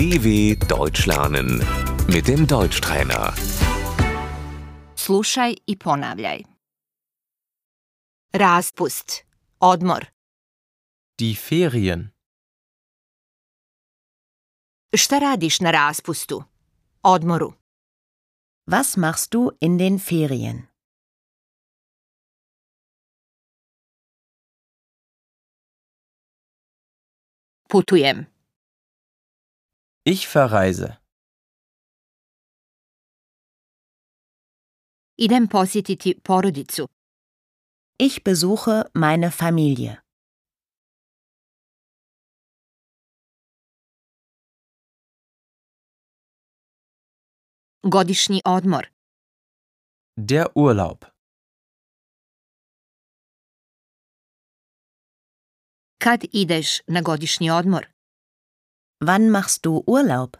DW Deutsch lernen mit dem Deutschtrainer. Slušaj i ponavljaj. Raspust. Odmor. Die Ferien. Šta radiš na raspustu? Odmoru. Was machst du in den Ferien? Putujem. Ich verreise. Idem posjetiti porodicu. Ich besuche meine Familie. Godišnji odmor. Der Urlaub. Kad ideš na godišnji odmor? Wann machst du Urlaub?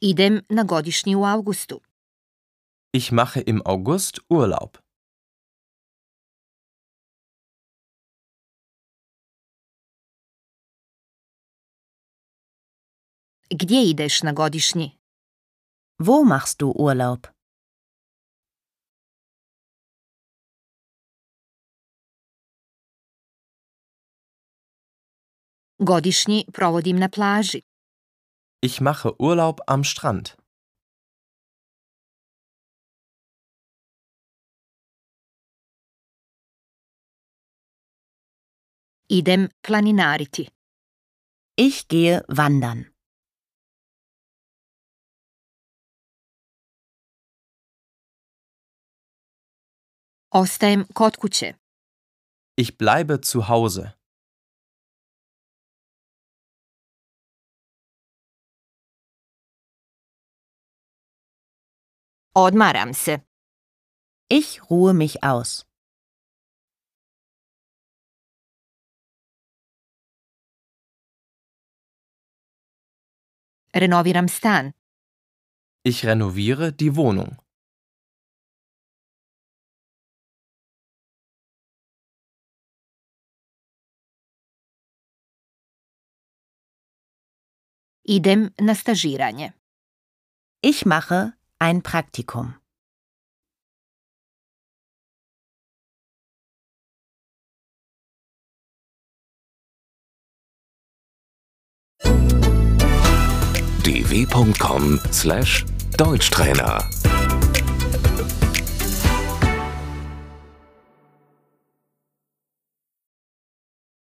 Idem na godišnji u avgustu. Ich mache im August Urlaub. Gdje ideš na godišnji? Wo machst du Urlaub? Godišnji provodim na plaži. Ich mache Urlaub am Strand. Idem planinariti. Ich gehe wandern. Ostajem kod kuće. Ich bleibe zu Hause. Odmaram se. Ich ruhe mich aus. Renoviram stan. Ich renoviere die Wohnung. Idem na stažiranje. Ich mache ein Praktikum. dw.com/deutschtrainer